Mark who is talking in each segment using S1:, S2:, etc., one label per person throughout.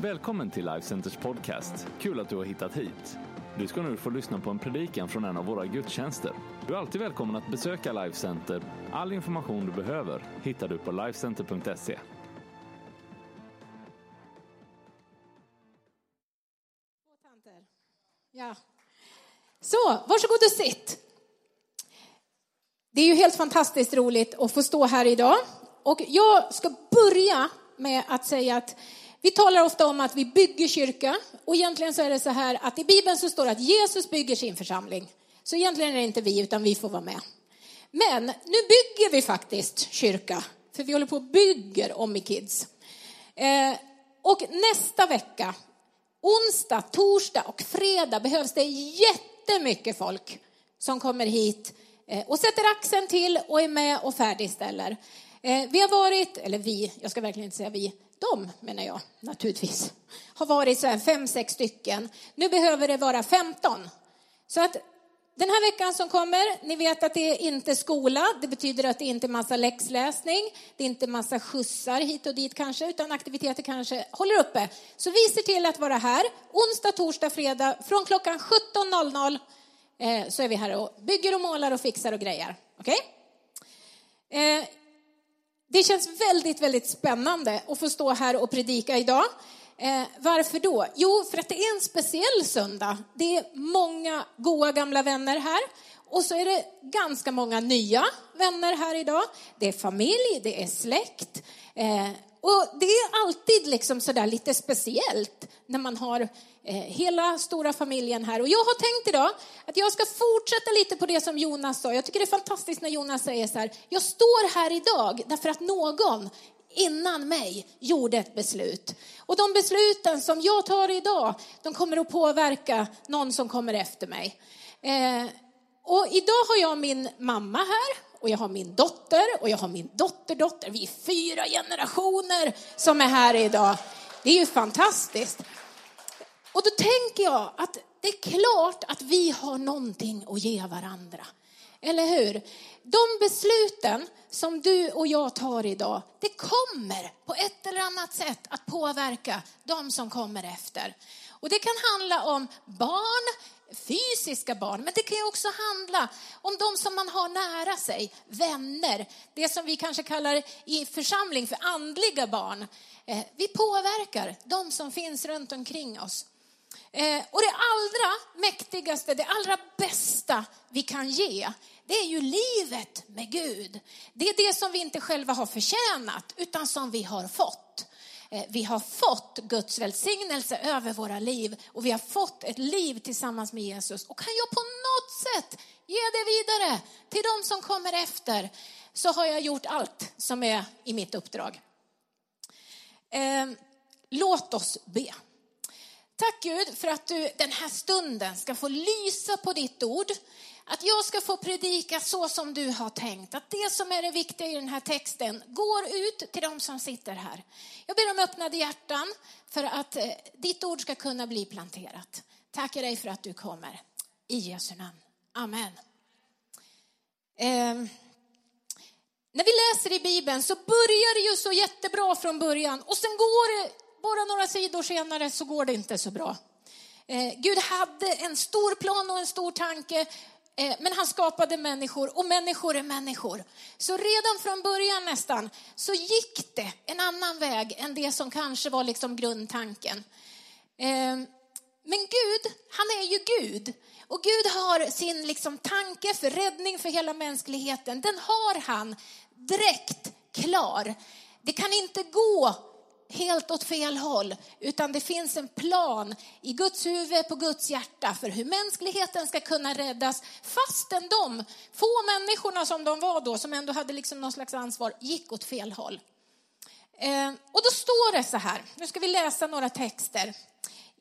S1: Välkommen till Life Centers podcast. Kul att du har hittat hit. Du ska nu få lyssna på en predikan från en av våra gudstjänster. Du är alltid välkommen att besöka Life Center. All information du behöver hittar du på lifecenter.se.
S2: Ja. Så, varsågod och sitt. Det är ju helt fantastiskt roligt att få stå här idag. Och jag ska börja med att säga att vi talar ofta om att vi bygger kyrka och egentligen så är det så här att i Bibeln så står det att Jesus bygger sin församling. Så egentligen är det inte vi utan vi får vara med. Men nu bygger vi faktiskt kyrka för vi håller på och bygger om i Kids. Eh, och nästa vecka, onsdag, torsdag och fredag behövs det jättemycket folk som kommer hit eh, och sätter axeln till och är med och färdigställer. Eh, vi har varit, eller vi, jag ska verkligen inte säga vi, de menar jag naturligtvis, har varit så här fem, sex stycken. Nu behöver det vara 15. Så att den här veckan som kommer, ni vet att det är inte skola, det betyder att det inte är massa läxläsning, det är inte massa skjutsar hit och dit kanske, utan aktiviteter kanske håller uppe. Så vi ser till att vara här onsdag, torsdag, fredag från klockan 17.00 eh, så är vi här och bygger och målar och fixar och grejer. Okej? Okay? Eh, det känns väldigt, väldigt spännande att få stå här och predika idag. Eh, varför då? Jo, för att det är en speciell söndag. Det är många goa gamla vänner här. Och så är det ganska många nya vänner här idag. Det är familj, det är släkt. Eh, och det är alltid liksom sådär lite speciellt när man har Eh, hela stora familjen här. Och jag har tänkt idag att jag ska fortsätta lite på det som Jonas sa. Jag tycker det är fantastiskt när Jonas säger så här, jag står här idag därför att någon innan mig gjorde ett beslut. Och de besluten som jag tar idag, de kommer att påverka någon som kommer efter mig. Eh, och idag har jag min mamma här och jag har min dotter och jag har min dotterdotter. Vi är fyra generationer som är här idag. Det är ju fantastiskt. Och då tänker jag att det är klart att vi har någonting att ge varandra. Eller hur? De besluten som du och jag tar idag, det kommer på ett eller annat sätt att påverka de som kommer efter. Och det kan handla om barn, fysiska barn, men det kan ju också handla om de som man har nära sig, vänner, det som vi kanske kallar i församling för andliga barn. Eh, vi påverkar de som finns runt omkring oss. Eh, och det allra mäktigaste, det allra bästa vi kan ge, det är ju livet med Gud. Det är det som vi inte själva har förtjänat, utan som vi har fått. Eh, vi har fått Guds välsignelse över våra liv och vi har fått ett liv tillsammans med Jesus. Och kan jag på något sätt ge det vidare till de som kommer efter så har jag gjort allt som är i mitt uppdrag. Eh, låt oss be. Tack Gud för att du den här stunden ska få lysa på ditt ord. Att jag ska få predika så som du har tänkt. Att det som är det viktiga i den här texten går ut till de som sitter här. Jag ber om öppnade hjärtan för att eh, ditt ord ska kunna bli planterat. Tackar dig för att du kommer. I Jesu namn. Amen. Eh, när vi läser i Bibeln så börjar det ju så jättebra från början och sen går det bara några sidor senare så går det inte så bra. Eh, Gud hade en stor plan och en stor tanke Eh, men han skapade människor och människor är människor. Så redan från början nästan så gick det en annan väg än det som kanske var liksom grundtanken. Eh, men Gud, han är ju Gud. Och Gud har sin liksom tanke för räddning för hela mänskligheten. Den har han direkt klar. Det kan inte gå helt åt fel håll, utan det finns en plan i Guds huvud, på Guds hjärta för hur mänskligheten ska kunna räddas fastän de få människorna som de var då, som ändå hade liksom någon slags ansvar, gick åt fel håll. Eh, och då står det så här, nu ska vi läsa några texter.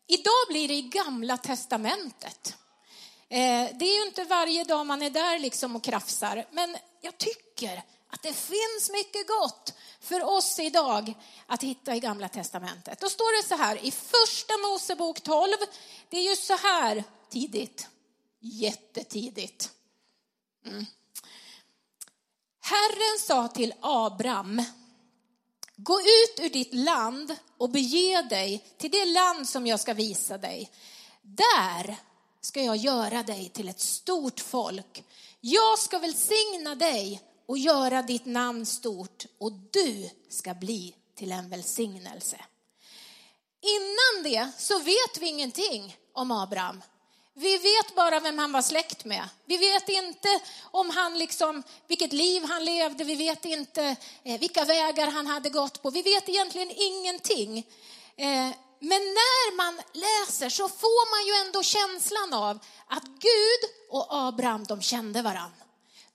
S2: Idag blir det i Gamla Testamentet. Eh, det är ju inte varje dag man är där liksom och krafsar, men jag tycker att det finns mycket gott för oss idag att hitta i Gamla Testamentet. Då står det så här i Första Mosebok 12. Det är ju så här tidigt, jättetidigt. Mm. Herren sa till Abram, Gå ut ur ditt land och bege dig till det land som jag ska visa dig. Där ska jag göra dig till ett stort folk. Jag ska välsigna dig och göra ditt namn stort och du ska bli till en välsignelse. Innan det så vet vi ingenting om Abraham. Vi vet bara vem han var släkt med. Vi vet inte om han liksom, vilket liv han levde, vi vet inte eh, vilka vägar han hade gått på. Vi vet egentligen ingenting. Eh, men när man läser så får man ju ändå känslan av att Gud och Abraham, de kände varandra.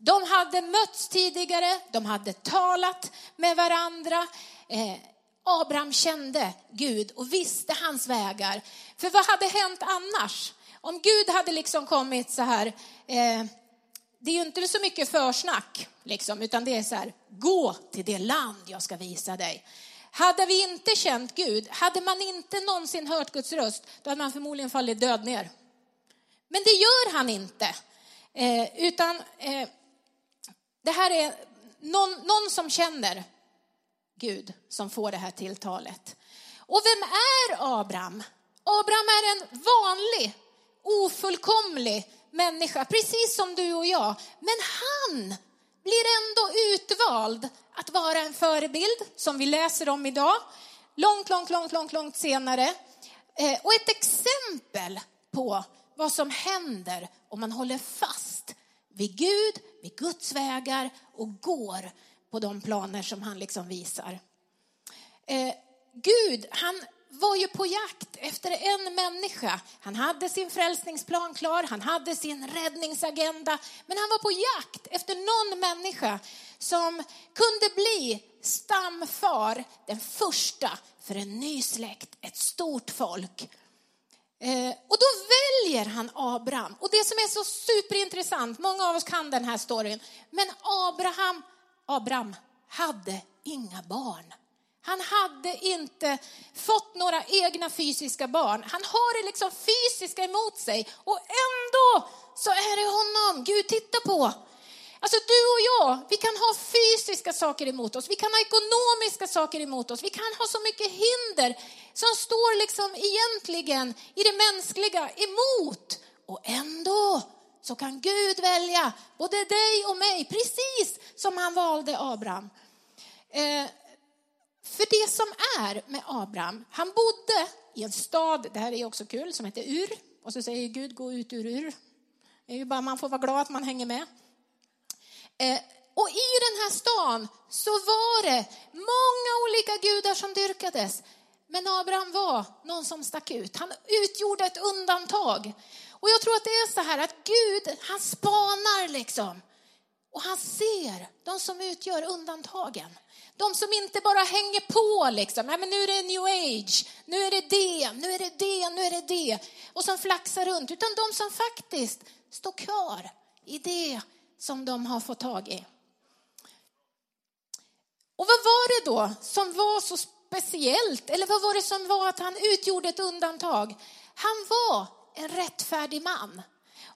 S2: De hade mötts tidigare, de hade talat med varandra. Eh, Abraham kände Gud och visste hans vägar. För vad hade hänt annars? Om Gud hade liksom kommit så här, eh, det är ju inte så mycket försnack, liksom, utan det är så här, gå till det land jag ska visa dig. Hade vi inte känt Gud, hade man inte någonsin hört Guds röst, då hade man förmodligen fallit död ner. Men det gör han inte. Eh, utan eh, det här är någon, någon som känner Gud som får det här tilltalet. Och vem är Abraham? Abraham är en vanlig, ofullkomlig människa, precis som du och jag. Men han blir ändå utvald att vara en förebild, som vi läser om idag. Långt, långt, långt, långt, långt senare. Eh, och ett exempel på vad som händer om man håller fast vid Gud, vid Guds vägar och går på de planer som han liksom visar. Eh, Gud, han var ju på jakt efter en människa. Han hade sin frälsningsplan klar, han hade sin räddningsagenda, men han var på jakt efter någon människa som kunde bli stamfar, den första för en ny släkt, ett stort folk. Eh, och då väljer han Abraham. Och det som är så superintressant, många av oss kan den här storyn, men Abraham, Abraham hade inga barn. Han hade inte fått några egna fysiska barn. Han har det liksom fysiska emot sig och ändå så är det honom Gud tittar på. Alltså du och jag, vi kan ha fysiska saker emot oss, vi kan ha ekonomiska saker emot oss, vi kan ha så mycket hinder som står liksom egentligen i det mänskliga emot. Och ändå så kan Gud välja både dig och mig, precis som han valde Abraham. Eh, för det som är med Abraham, han bodde i en stad, det här är också kul, som heter Ur. Och så säger Gud, gå ut ur Ur. Det är ju bara, man får vara glad att man hänger med. Eh, och i den här stan så var det många olika gudar som dyrkades. Men Abraham var någon som stack ut. Han utgjorde ett undantag. Och jag tror att det är så här att Gud, han spanar liksom. Och han ser de som utgör undantagen. De som inte bara hänger på liksom. Nej, men nu är det new age, nu är det det, nu är det det, nu är det det. Och som flaxar runt. Utan de som faktiskt står kvar i det som de har fått tag i. Och vad var det då som var så speciellt? Eller vad var det som var att han utgjorde ett undantag? Han var en rättfärdig man.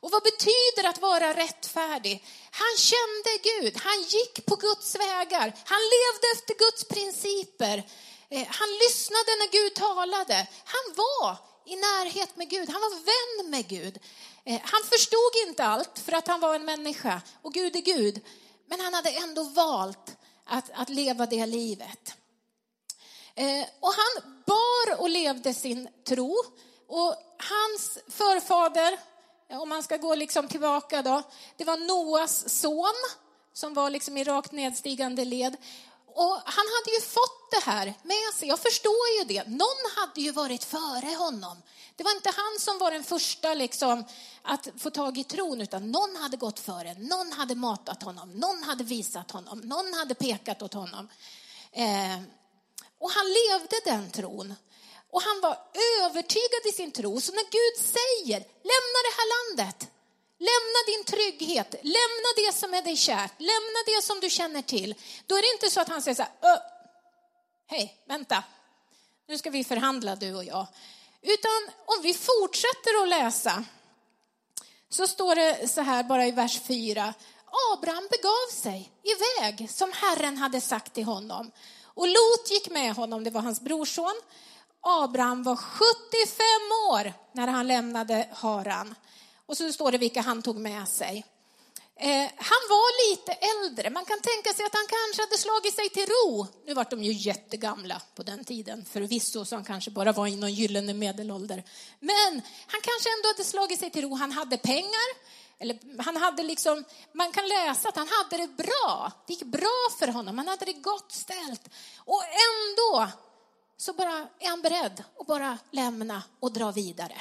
S2: Och vad betyder att vara rättfärdig? Han kände Gud, han gick på Guds vägar, han levde efter Guds principer. Eh, han lyssnade när Gud talade. Han var i närhet med Gud, han var vän med Gud. Eh, han förstod inte allt för att han var en människa och Gud är Gud. Men han hade ändå valt att, att leva det livet. Eh, och han bar och levde sin tro. Och hans förfader, eh, om man ska gå liksom tillbaka då, det var Noas son som var liksom i rakt nedstigande led. Och han hade ju fått det här med sig. Jag förstår ju det. Någon hade ju varit före honom. Det var inte han som var den första liksom, att få tag i tron, utan någon hade gått före. Någon hade matat honom, någon hade visat honom, någon hade pekat åt honom. Eh, och han levde den tron. Och han var övertygad i sin tro. Så när Gud säger, lämna det här landet, lämna din trygghet, lämna det som är dig kärt, lämna det som du känner till. Då är det inte så att han säger så här, hej, vänta, nu ska vi förhandla du och jag. Utan om vi fortsätter att läsa så står det så här bara i vers 4. Abraham begav sig iväg som Herren hade sagt till honom. Och Lot gick med honom, det var hans brorson. Abraham var 75 år när han lämnade Haran. Och så står det vilka han tog med sig. Eh, han var lite äldre. Man kan tänka sig att han kanske hade slagit sig till ro. Nu var de ju jättegamla på den tiden, förvisso, så han kanske bara var i någon gyllene medelålder. Men han kanske ändå hade slagit sig till ro. Han hade pengar. Eller han hade liksom, man kan läsa att han hade det bra. Det gick bra för honom. Han hade det gott ställt. Och ändå så bara är han beredd att bara lämna och dra vidare.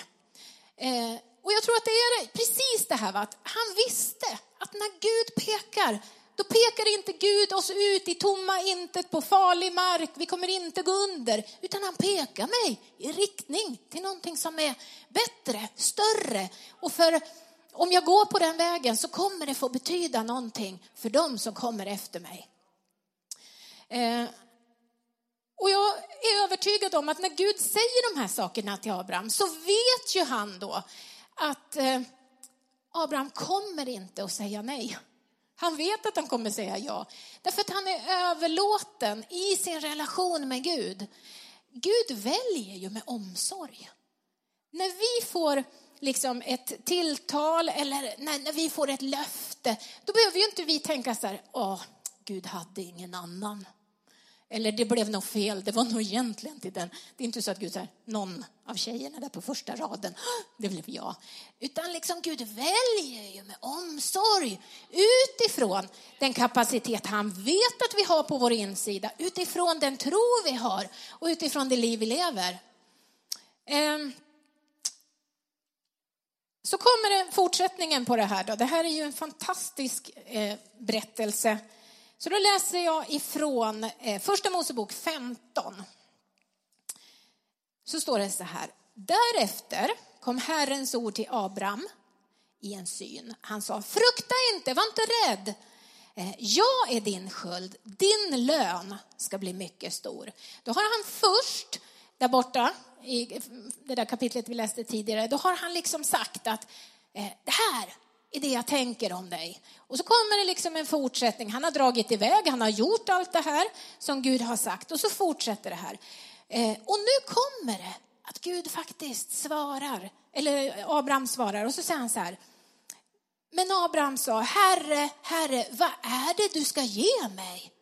S2: Eh, och jag tror att det är precis det här va? att han visste att när Gud pekar, då pekar inte Gud oss ut i tomma intet på farlig mark, vi kommer inte gå under, utan han pekar mig i riktning till någonting som är bättre, större. Och för om jag går på den vägen så kommer det få betyda någonting för dem som kommer efter mig. Eh, och jag är övertygad om att när Gud säger de här sakerna till Abraham så vet ju han då att eh, Abraham kommer inte att säga nej. Han vet att han kommer säga ja. Därför att han är överlåten i sin relation med Gud. Gud väljer ju med omsorg. När vi får liksom ett tilltal eller när, när vi får ett löfte, då behöver ju inte vi tänka så här, åh, Gud hade ingen annan. Eller det blev nog fel, det var nog egentligen till den. Det är inte så att Gud säger, någon av tjejerna där på första raden, det blev jag. Utan liksom Gud väljer ju med omsorg utifrån den kapacitet han vet att vi har på vår insida, utifrån den tro vi har och utifrån det liv vi lever. Ehm, så kommer det fortsättningen på det här. Då. Det här är ju en fantastisk eh, berättelse så då läser jag ifrån eh, Första Mosebok 15. Så står det så här. Därefter kom Herrens ord till Abraham i en syn. Han sa, frukta inte, var inte rädd. Eh, jag är din sköld, din lön ska bli mycket stor. Då har han först, där borta, i det där kapitlet vi läste tidigare, då har han liksom sagt att eh, det här i det jag tänker om dig. Och så kommer det liksom en fortsättning. Han har dragit iväg, han har gjort allt det här som Gud har sagt och så fortsätter det här. Eh, och nu kommer det att Gud faktiskt svarar, eller Abraham svarar och så säger han så här. Men Abraham sa, Herre, Herre, vad är det du ska ge mig?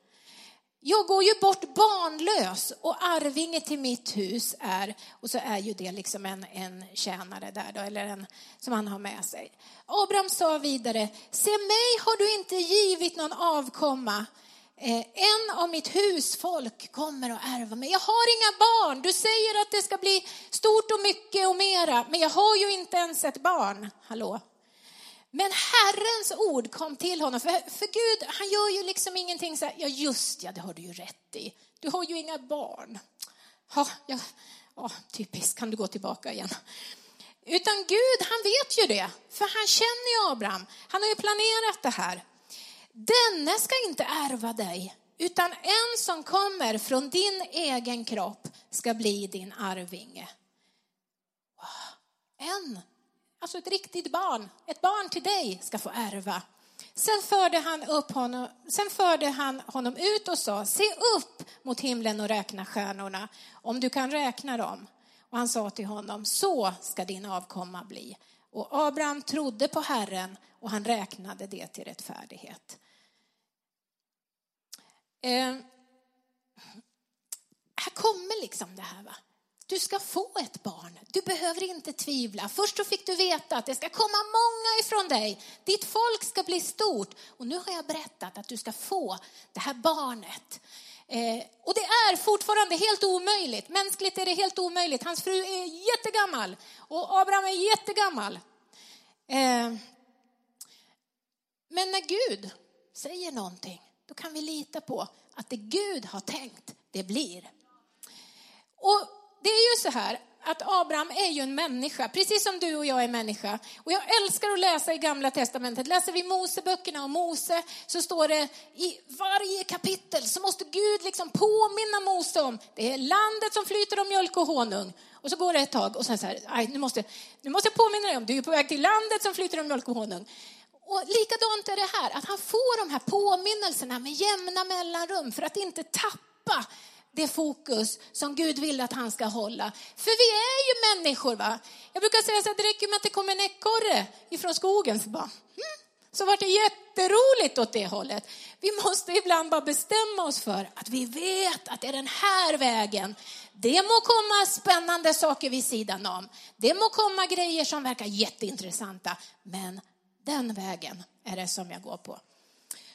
S2: Jag går ju bort barnlös och arvinge till mitt hus är, och så är ju det liksom en, en tjänare där då, eller en som han har med sig. Abraham sa vidare, se mig har du inte givit någon avkomma. Eh, en av mitt husfolk kommer att ärva mig. Jag har inga barn. Du säger att det ska bli stort och mycket och mera, men jag har ju inte ens ett barn. Hallå? Men Herrens ord kom till honom, för, för Gud han gör ju liksom ingenting så här, ja just ja, det har du ju rätt i. Du har ju inga barn. Ja, ja, ja typiskt, kan du gå tillbaka igen. Utan Gud, han vet ju det, för han känner ju Abraham. Han har ju planerat det här. Denne ska inte ärva dig, utan en som kommer från din egen kropp ska bli din arvinge. En Alltså ett riktigt barn, ett barn till dig ska få ärva. Sen förde han, upp honom, sen förde han honom ut och sa, se upp mot himlen och räkna stjärnorna, om du kan räkna dem. Och han sa till honom, så ska din avkomma bli. Och Abraham trodde på Herren och han räknade det till rättfärdighet. Eh, här kommer liksom det här. Va? Du ska få ett barn. Du behöver inte tvivla. Först så fick du veta att det ska komma många ifrån dig. Ditt folk ska bli stort. Och nu har jag berättat att du ska få det här barnet. Eh, och det är fortfarande helt omöjligt. Mänskligt är det helt omöjligt. Hans fru är jättegammal och Abraham är jättegammal. Eh, men när Gud säger någonting, då kan vi lita på att det Gud har tänkt, det blir. Och det är ju så här att Abraham är ju en människa, precis som du och jag är människa. Och jag älskar att läsa i Gamla Testamentet. Läser vi Moseböckerna om Mose så står det i varje kapitel så måste Gud liksom påminna Mose om det är landet som flyter om mjölk och honung. Och så går det ett tag och sen så här, aj, nu, måste, nu måste jag påminna dig om, du är på väg till landet som flyter om mjölk och honung. Och likadant är det här, att han får de här påminnelserna med jämna mellanrum för att inte tappa tappa det fokus som Gud vill att han ska hålla. För vi är ju människor va. Jag brukar säga så att det räcker med att det kommer en ekorre ifrån skogen så bara, hmm, så var det jätteroligt åt det hållet. Vi måste ibland bara bestämma oss för att vi vet att det är den här vägen. Det må komma spännande saker vid sidan om. Det må komma grejer som verkar jätteintressanta. Men den vägen är det som jag går på.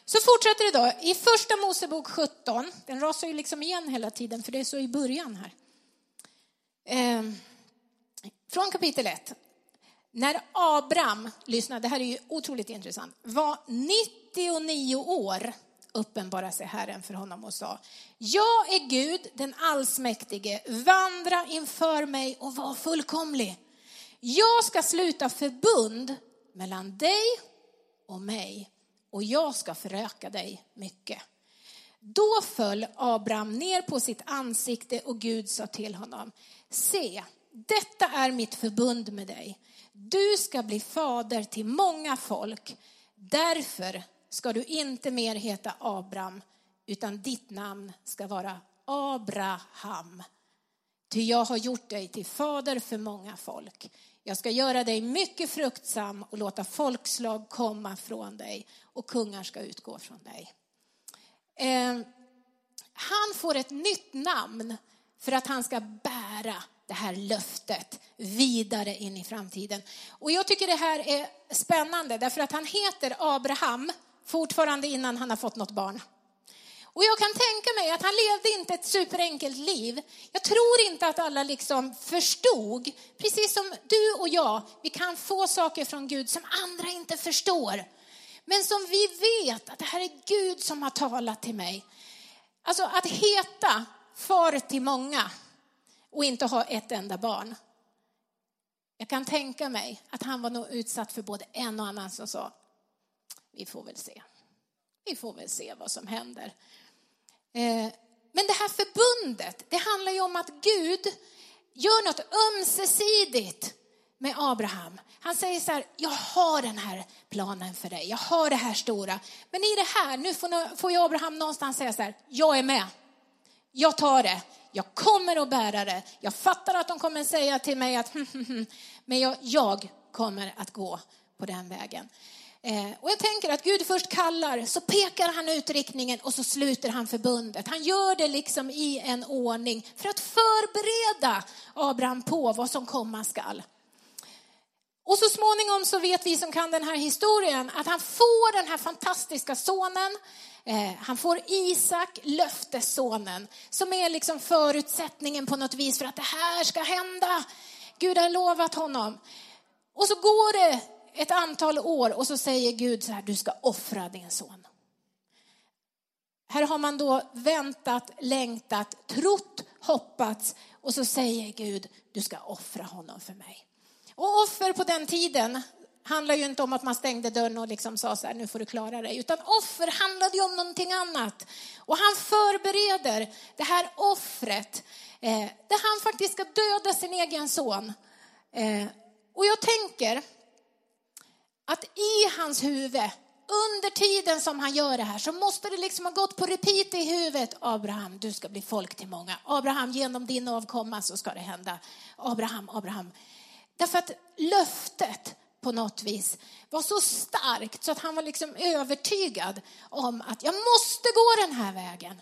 S2: Så fortsätter det då i första Mosebok 17. Den rasar ju liksom igen hela tiden för det är så i början här. Ehm, från kapitel 1. När Abraham, lyssna det här är ju otroligt intressant, var 99 år uppenbarade sig Herren för honom och sa, jag är Gud, den allsmäktige, vandra inför mig och var fullkomlig. Jag ska sluta förbund mellan dig och mig och jag ska föröka dig mycket. Då föll Abraham ner på sitt ansikte och Gud sa till honom, se, detta är mitt förbund med dig. Du ska bli fader till många folk. Därför ska du inte mer heta Abraham, utan ditt namn ska vara Abraham. Ty jag har gjort dig till fader för många folk. Jag ska göra dig mycket fruktsam och låta folkslag komma från dig och kungar ska utgå från dig. Eh, han får ett nytt namn för att han ska bära det här löftet vidare in i framtiden. Och jag tycker det här är spännande därför att han heter Abraham fortfarande innan han har fått något barn. Och jag kan tänka mig att han levde inte ett superenkelt liv. Jag tror inte att alla liksom förstod, precis som du och jag, vi kan få saker från Gud som andra inte förstår. Men som vi vet att det här är Gud som har talat till mig. Alltså att heta far till många och inte ha ett enda barn. Jag kan tänka mig att han var nog utsatt för både en och annan som sa, vi får väl se. Vi får väl se vad som händer. Eh, men det här förbundet, det handlar ju om att Gud gör något ömsesidigt med Abraham. Han säger så här, jag har den här planen för dig, jag har det här stora. Men i det här, nu får, ju Abraham någonstans säga så här, jag är med. Jag tar det, jag kommer att bära det. Jag fattar att de kommer säga till mig att, men jag, jag kommer att gå på den vägen. Eh, och jag tänker att Gud först kallar, så pekar han ut riktningen och så sluter han förbundet. Han gör det liksom i en ordning för att förbereda Abraham på vad som komma skall. Och så småningom så vet vi som kan den här historien att han får den här fantastiska sonen. Eh, han får Isak, löftessonen, som är liksom förutsättningen på något vis för att det här ska hända. Gud har lovat honom. Och så går det ett antal år och så säger Gud så här, du ska offra din son. Här har man då väntat, längtat, trott, hoppats och så säger Gud, du ska offra honom för mig. Och offer på den tiden handlar ju inte om att man stängde dörren och liksom sa så här, nu får du klara dig, utan offer handlade ju om någonting annat. Och han förbereder det här offret, eh, där han faktiskt ska döda sin egen son. Eh, och jag tänker, att i hans huvud, under tiden som han gör det här, så måste det liksom ha gått på repeat i huvudet. Abraham, du ska bli folk till många. Abraham, genom din avkomma så ska det hända. Abraham, Abraham. Därför att löftet på något vis var så starkt så att han var liksom övertygad om att jag måste gå den här vägen.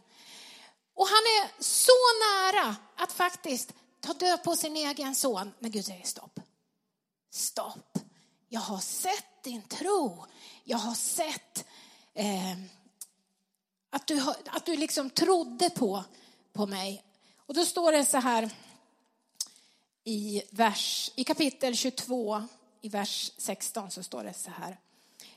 S2: Och han är så nära att faktiskt ta död på sin egen son när Gud säger stopp. Stopp. Jag har sett din tro. Jag har sett eh, att du, att du liksom trodde på, på mig. Och då står det så här i, vers, i kapitel 22, i vers 16 så står det så här.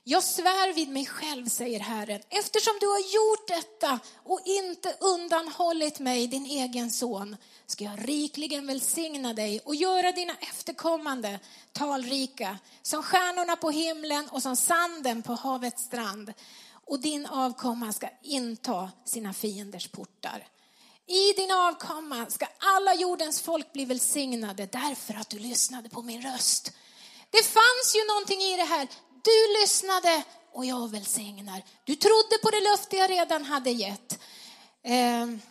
S2: Jag svär vid mig själv, säger Herren, eftersom du har gjort detta och inte undanhållit mig, din egen son, ska jag rikligen välsigna dig och göra dina efterkommande talrika, som stjärnorna på himlen och som sanden på havets strand. Och din avkomma ska inta sina fienders portar. I din avkomma ska alla jordens folk bli välsignade därför att du lyssnade på min röst. Det fanns ju någonting i det här. Du lyssnade och jag välsignar. Du trodde på det löfte jag redan hade gett. Ehm.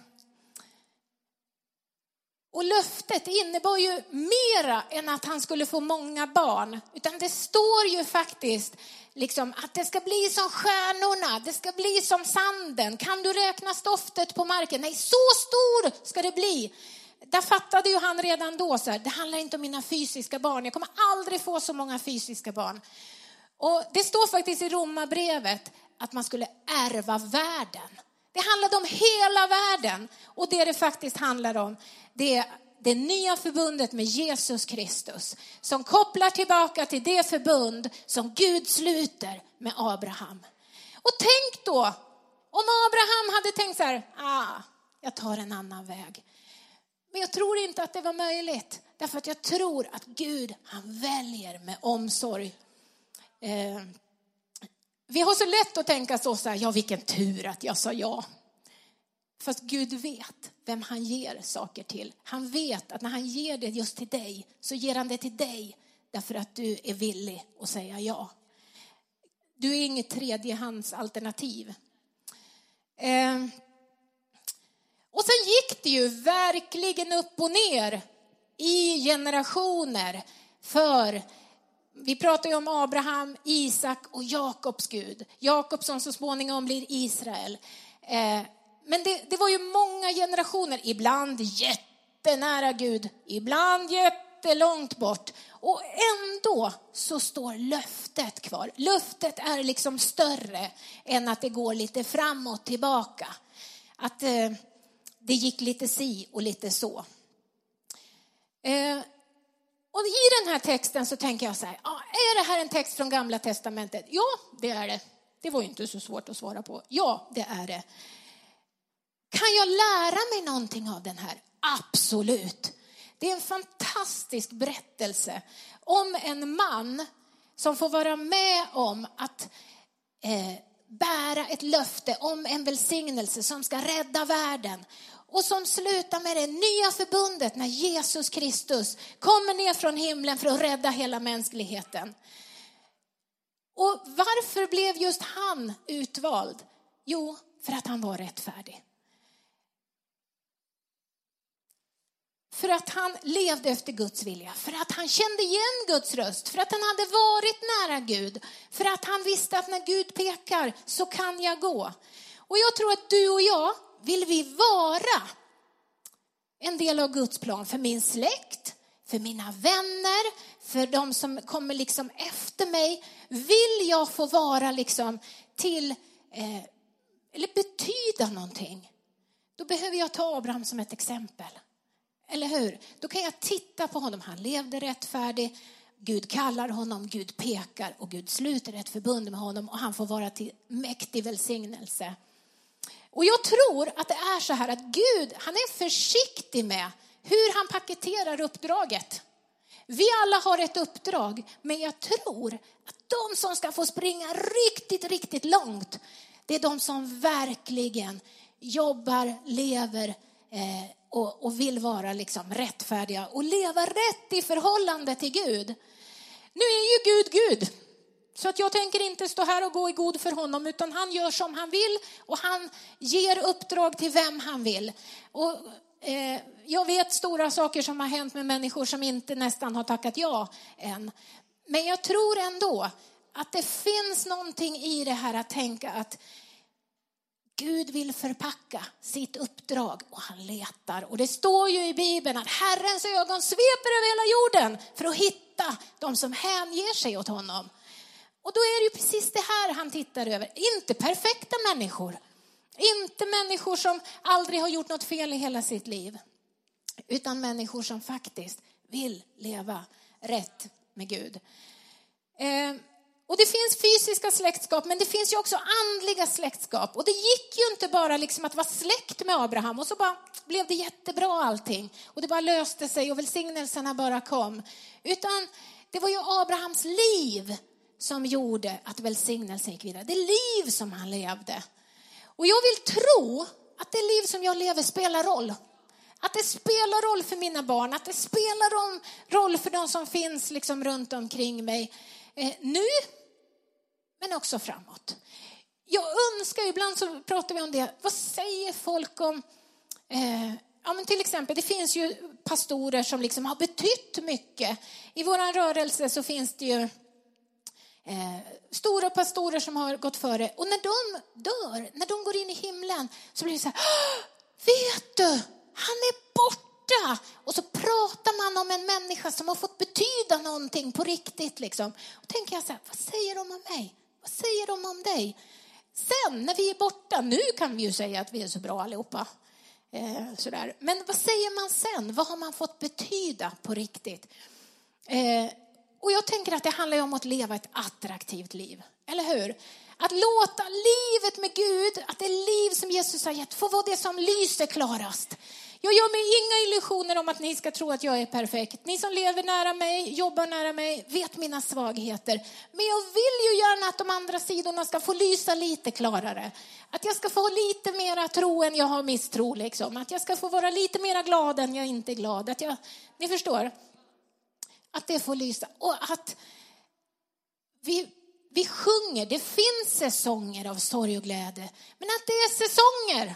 S2: Och löftet innebar ju mera än att han skulle få många barn. Utan det står ju faktiskt liksom att det ska bli som stjärnorna, det ska bli som sanden. Kan du räkna stoftet på marken? Nej, så stor ska det bli. Där fattade ju han redan då så här, det handlar inte om mina fysiska barn. Jag kommer aldrig få så många fysiska barn. Och det står faktiskt i Romarbrevet att man skulle ärva världen. Det handlade om hela världen. Och det det faktiskt handlar om, det är det nya förbundet med Jesus Kristus som kopplar tillbaka till det förbund som Gud sluter med Abraham. Och tänk då, om Abraham hade tänkt så här, ah, jag tar en annan väg. Men jag tror inte att det var möjligt, därför att jag tror att Gud, han väljer med omsorg. Eh, vi har så lätt att tänka så, så här, ja vilken tur att jag sa ja. Fast Gud vet vem han ger saker till. Han vet att när han ger det just till dig så ger han det till dig därför att du är villig att säga ja. Du är inget tredjehandsalternativ. Eh. Och sen gick det ju verkligen upp och ner i generationer för vi pratar ju om Abraham, Isak och Jakobs Gud. Jakob som så småningom blir Israel. Eh, men det, det var ju många generationer, ibland jättenära Gud, ibland jättelångt bort. Och ändå så står löftet kvar. Löftet är liksom större än att det går lite framåt tillbaka. Att eh, det gick lite si och lite så. Eh, och i den här texten så tänker jag så här, ah, är det här en text från Gamla Testamentet? Ja, det är det. Det var ju inte så svårt att svara på. Ja, det är det. Kan jag lära mig någonting av den här? Absolut. Det är en fantastisk berättelse om en man som får vara med om att eh, bära ett löfte om en välsignelse som ska rädda världen och som slutar med det nya förbundet när Jesus Kristus kommer ner från himlen för att rädda hela mänskligheten. Och varför blev just han utvald? Jo, för att han var rättfärdig. För att han levde efter Guds vilja, för att han kände igen Guds röst, för att han hade varit nära Gud, för att han visste att när Gud pekar så kan jag gå. Och jag tror att du och jag, vill vi vara en del av Guds plan för min släkt, för mina vänner, för de som kommer liksom efter mig. Vill jag få vara liksom till, eh, eller betyda någonting, då behöver jag ta Abraham som ett exempel. Eller hur? Då kan jag titta på honom. Han levde rättfärdig. Gud kallar honom, Gud pekar och Gud sluter ett förbund med honom och han får vara till mäktig välsignelse. Och jag tror att det är så här att Gud, han är försiktig med hur han paketerar uppdraget. Vi alla har ett uppdrag, men jag tror att de som ska få springa riktigt, riktigt långt, det är de som verkligen jobbar, lever eh, och, och, vill vara liksom rättfärdiga och leva rätt i förhållande till Gud. Nu är ju Gud Gud. Så att jag tänker inte stå här och gå i god för honom, utan han gör som han vill och han ger uppdrag till vem han vill. Och, eh, jag vet stora saker som har hänt med människor som inte nästan har tackat ja än. Men jag tror ändå att det finns någonting i det här att tänka att Gud vill förpacka sitt uppdrag och han letar. Och det står ju i Bibeln att Herrens ögon sveper över hela jorden för att hitta de som hänger sig åt honom. Och då är det ju precis det här han tittar över. Inte perfekta människor. Inte människor som aldrig har gjort något fel i hela sitt liv. Utan människor som faktiskt vill leva rätt med Gud. Eh, och det finns fysiska släktskap, men det finns ju också andliga släktskap. Och det gick ju inte bara liksom att vara släkt med Abraham och så bara blev det jättebra allting. Och det bara löste sig och välsignelserna bara kom. Utan det var ju Abrahams liv som gjorde att välsignelsen gick vidare. Det liv som han levde. Och jag vill tro att det liv som jag lever spelar roll. Att det spelar roll för mina barn, att det spelar roll för de som finns liksom runt omkring mig. Eh, nu, men också framåt. Jag önskar, ibland så pratar vi om det, vad säger folk om eh, Ja, men till exempel, det finns ju pastorer som liksom har betytt mycket. I vår rörelse så finns det ju eh, stora pastorer som har gått före. Och när de dör, när de går in i himlen, så blir det så här, vet du, han är borta. Och så pratar man om en människa som har fått betyda någonting på riktigt. Liksom. Och tänker jag så här, vad säger de om mig? Vad säger de om dig? Sen när vi är borta, nu kan vi ju säga att vi är så bra allihopa. Eh, sådär. Men vad säger man sen? Vad har man fått betyda på riktigt? Eh, och jag tänker att det handlar om att leva ett attraktivt liv, eller hur? Att låta livet med Gud, att det liv som Jesus har gett, få vara det som lyser klarast. Jag gör mig inga illusioner om att ni ska tro att jag är perfekt. Ni som lever nära mig, jobbar nära mig, vet mina svagheter. Men jag vill ju gärna att de andra sidorna ska få lysa lite klarare. Att jag ska få ha lite mera tro än jag har misstro. Liksom. Att jag ska få vara lite mera glad än jag inte är glad. Att jag, ni förstår? Att det får lysa. Och att vi, vi sjunger, det finns säsonger av sorg och glädje. Men att det är säsonger.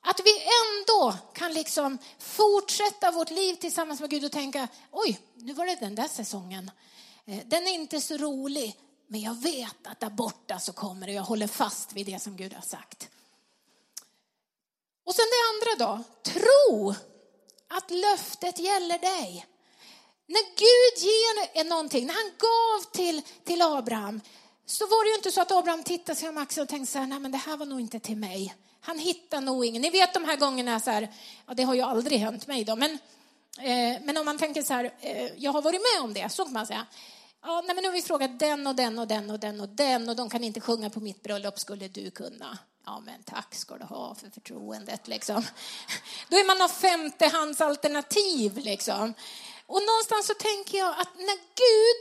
S2: Att vi ändå kan liksom fortsätta vårt liv tillsammans med Gud och tänka, oj, nu var det den där säsongen. Eh, den är inte så rolig, men jag vet att där borta så kommer det. Jag håller fast vid det som Gud har sagt. Och sen det andra då, tro att löftet gäller dig. När Gud ger någonting, när han gav till, till Abraham, så var det ju inte så att Abraham tittade sig om axeln och tänkte så här, nej men det här var nog inte till mig. Han hittar nog ingen. Ni vet de här gångerna så här, ja det har ju aldrig hänt mig då, men, eh, men om man tänker så här, eh, jag har varit med om det, så kan man säga. Ja, nej, men nu har vi frågat den och den och den och den och den och de kan inte sjunga på mitt bröllop, skulle du kunna? Ja, men tack ska du ha för förtroendet liksom. Då är man av femtehandsalternativ liksom. Och någonstans så tänker jag att när Gud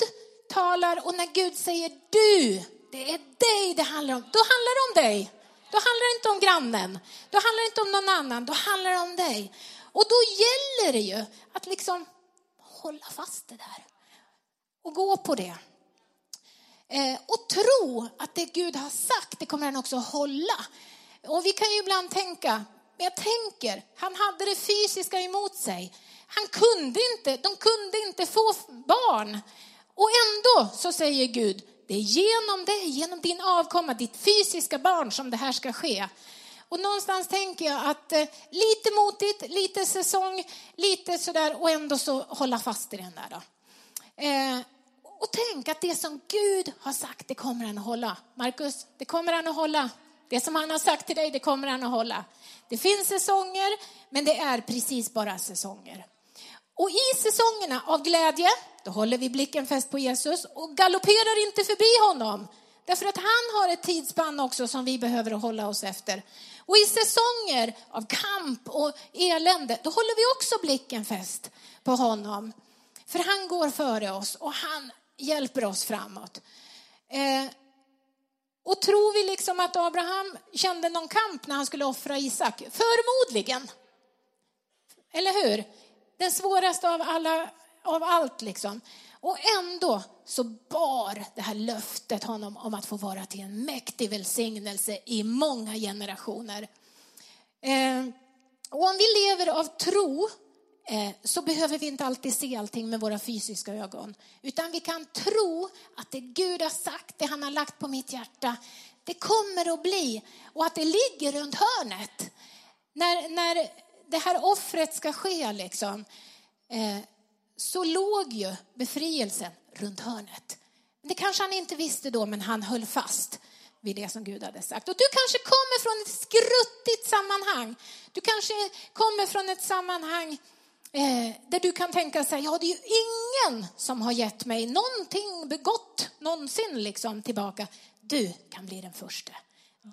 S2: talar och när Gud säger du, det är dig det handlar om, då handlar det om dig. Då handlar det inte om grannen, då handlar det inte om någon annan, då handlar det om dig. Och då gäller det ju att liksom hålla fast det där och gå på det. Eh, och tro att det Gud har sagt, det kommer han också hålla. Och vi kan ju ibland tänka, men jag tänker, han hade det fysiska emot sig. Han kunde inte, de kunde inte få barn. Och ändå så säger Gud, det är genom dig, genom din avkomma, ditt fysiska barn som det här ska ske. Och någonstans tänker jag att eh, lite motigt, lite säsong, lite sådär och ändå så hålla fast i den där då. Eh, och tänk att det som Gud har sagt, det kommer han att hålla. Markus, det kommer han att hålla. Det som han har sagt till dig, det kommer han att hålla. Det finns säsonger, men det är precis bara säsonger. Och i säsongerna av glädje, då håller vi blicken fäst på Jesus och galopperar inte förbi honom. Därför att han har ett tidsspann också som vi behöver hålla oss efter. Och i säsonger av kamp och elände, då håller vi också blicken fäst på honom. För han går före oss och han hjälper oss framåt. Eh, och tror vi liksom att Abraham kände någon kamp när han skulle offra Isak? Förmodligen. Eller hur? Den svåraste av, alla, av allt liksom. Och ändå så bar det här löftet honom om att få vara till en mäktig välsignelse i många generationer. Eh, och om vi lever av tro eh, så behöver vi inte alltid se allting med våra fysiska ögon. Utan vi kan tro att det Gud har sagt, det han har lagt på mitt hjärta, det kommer att bli och att det ligger runt hörnet. När, när det här offret ska ske liksom, eh, så låg ju befrielsen runt hörnet. Det kanske han inte visste då, men han höll fast vid det som Gud hade sagt. Och du kanske kommer från ett skruttigt sammanhang. Du kanske kommer från ett sammanhang eh, där du kan tänka sig, ja det är ju ingen som har gett mig någonting begått någonsin liksom tillbaka. Du kan bli den första.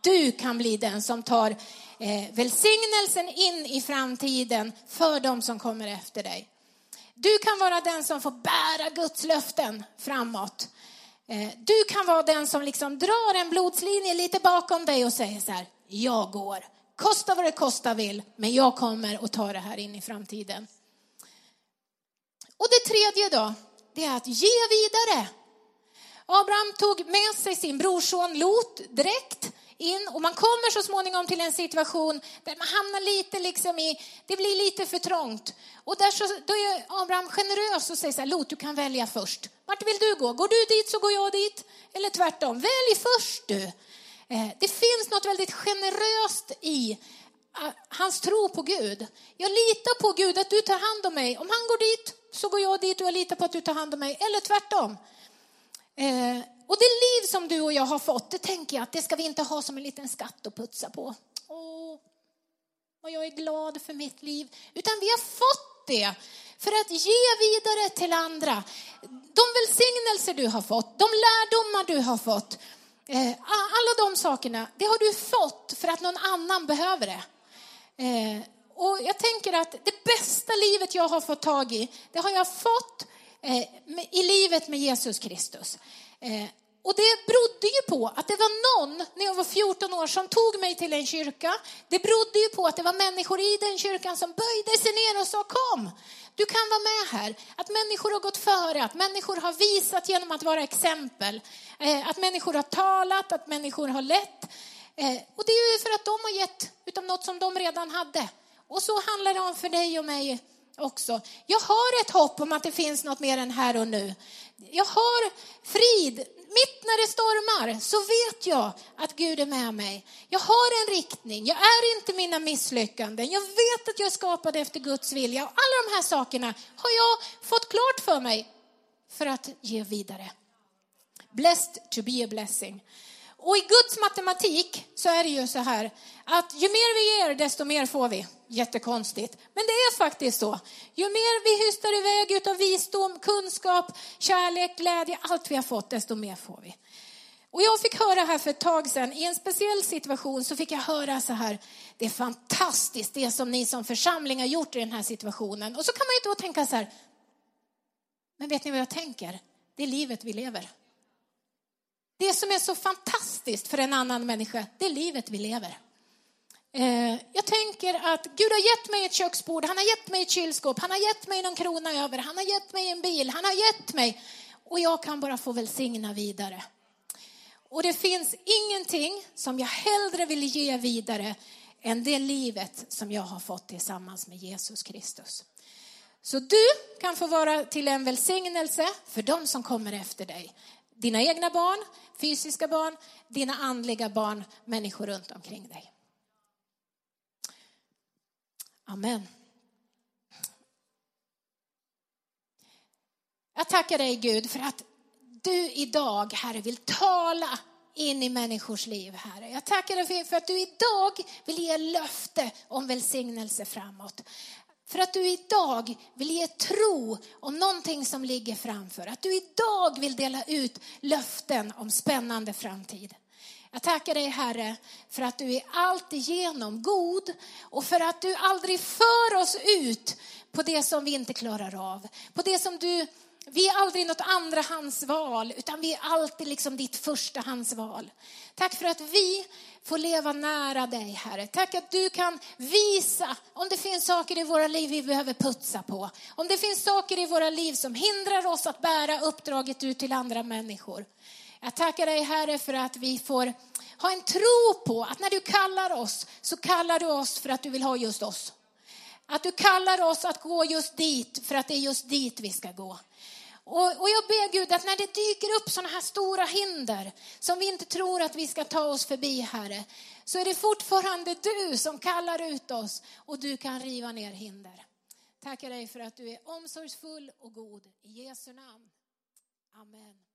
S2: Du kan bli den som tar eh, välsignelsen in i framtiden för de som kommer efter dig. Du kan vara den som får bära Guds löften framåt. Eh, du kan vara den som liksom drar en blodslinje lite bakom dig och säger så här, jag går. Kosta vad det kosta vill, men jag kommer att ta det här in i framtiden. Och det tredje då, det är att ge vidare. Abraham tog med sig sin brorson Lot direkt in och man kommer så småningom till en situation där man hamnar lite liksom i, det blir lite för trångt. Och där så, då är Abraham generös och säger så här, Lot du kan välja först. Vart vill du gå? Går du dit så går jag dit. Eller tvärtom, välj först du. Eh, det finns något väldigt generöst i eh, hans tro på Gud. Jag litar på Gud att du tar hand om mig. Om han går dit så går jag dit och jag litar på att du tar hand om mig. Eller tvärtom. Eh, och det liv som du och jag har fått, det tänker jag att det ska vi inte ha som en liten skatt att putsa på. Åh, och jag är glad för mitt liv. Utan vi har fått det för att ge vidare till andra. De välsignelser du har fått, de lärdomar du har fått, eh, alla de sakerna, det har du fått för att någon annan behöver det. Eh, och jag tänker att det bästa livet jag har fått tag i, det har jag fått eh, i livet med Jesus Kristus. Eh, och det berodde ju på att det var någon när jag var 14 år som tog mig till en kyrka. Det berodde ju på att det var människor i den kyrkan som böjde sig ner och sa kom, du kan vara med här. Att människor har gått före, att människor har visat genom att vara exempel. Eh, att människor har talat, att människor har lett. Eh, och det är ju för att de har gett utav något som de redan hade. Och så handlar det om för dig och mig också. Jag har ett hopp om att det finns något mer än här och nu. Jag har frid. Mitt när det stormar så vet jag att Gud är med mig. Jag har en riktning. Jag är inte mina misslyckanden. Jag vet att jag är skapad efter Guds vilja. Och alla de här sakerna har jag fått klart för mig för att ge vidare. Blessed to be a blessing. Och i Guds matematik så är det ju så här att ju mer vi ger desto mer får vi. Jättekonstigt. Men det är faktiskt så. Ju mer vi hystar iväg utav visdom, kunskap, kärlek, glädje, allt vi har fått, desto mer får vi. Och jag fick höra här för ett tag sedan, i en speciell situation så fick jag höra så här, det är fantastiskt det som ni som församling har gjort i den här situationen. Och så kan man ju då tänka så här, men vet ni vad jag tänker? Det är livet vi lever. Det som är så fantastiskt för en annan människa, det är livet vi lever. Eh, jag tänker att Gud har gett mig ett köksbord, han har gett mig ett kylskåp, han har gett mig någon krona över, han har gett mig en bil, han har gett mig och jag kan bara få välsigna vidare. Och det finns ingenting som jag hellre vill ge vidare än det livet som jag har fått tillsammans med Jesus Kristus. Så du kan få vara till en välsignelse för de som kommer efter dig. Dina egna barn, fysiska barn, dina andliga barn, människor runt omkring dig. Amen. Jag tackar dig Gud för att du idag, Herre, vill tala in i människors liv, Herre. Jag tackar dig för att du idag vill ge löfte om välsignelse framåt. För att du idag vill ge tro om någonting som ligger framför. Att du idag vill dela ut löften om spännande framtid. Jag tackar dig Herre för att du är alltigenom god och för att du aldrig för oss ut på det som vi inte klarar av. På det som du, vi är aldrig något andrahandsval utan vi är alltid liksom ditt förstahandsval. Tack för att vi får leva nära dig Herre. Tack att du kan visa om det finns saker i våra liv vi behöver putsa på. Om det finns saker i våra liv som hindrar oss att bära uppdraget ut till andra människor. Jag tackar dig Herre för att vi får ha en tro på att när du kallar oss så kallar du oss för att du vill ha just oss. Att du kallar oss att gå just dit för att det är just dit vi ska gå. Och, och jag ber Gud att när det dyker upp sådana här stora hinder som vi inte tror att vi ska ta oss förbi Herre, så är det fortfarande du som kallar ut oss och du kan riva ner hinder. Tackar dig för att du är omsorgsfull och god. I Jesu namn. Amen.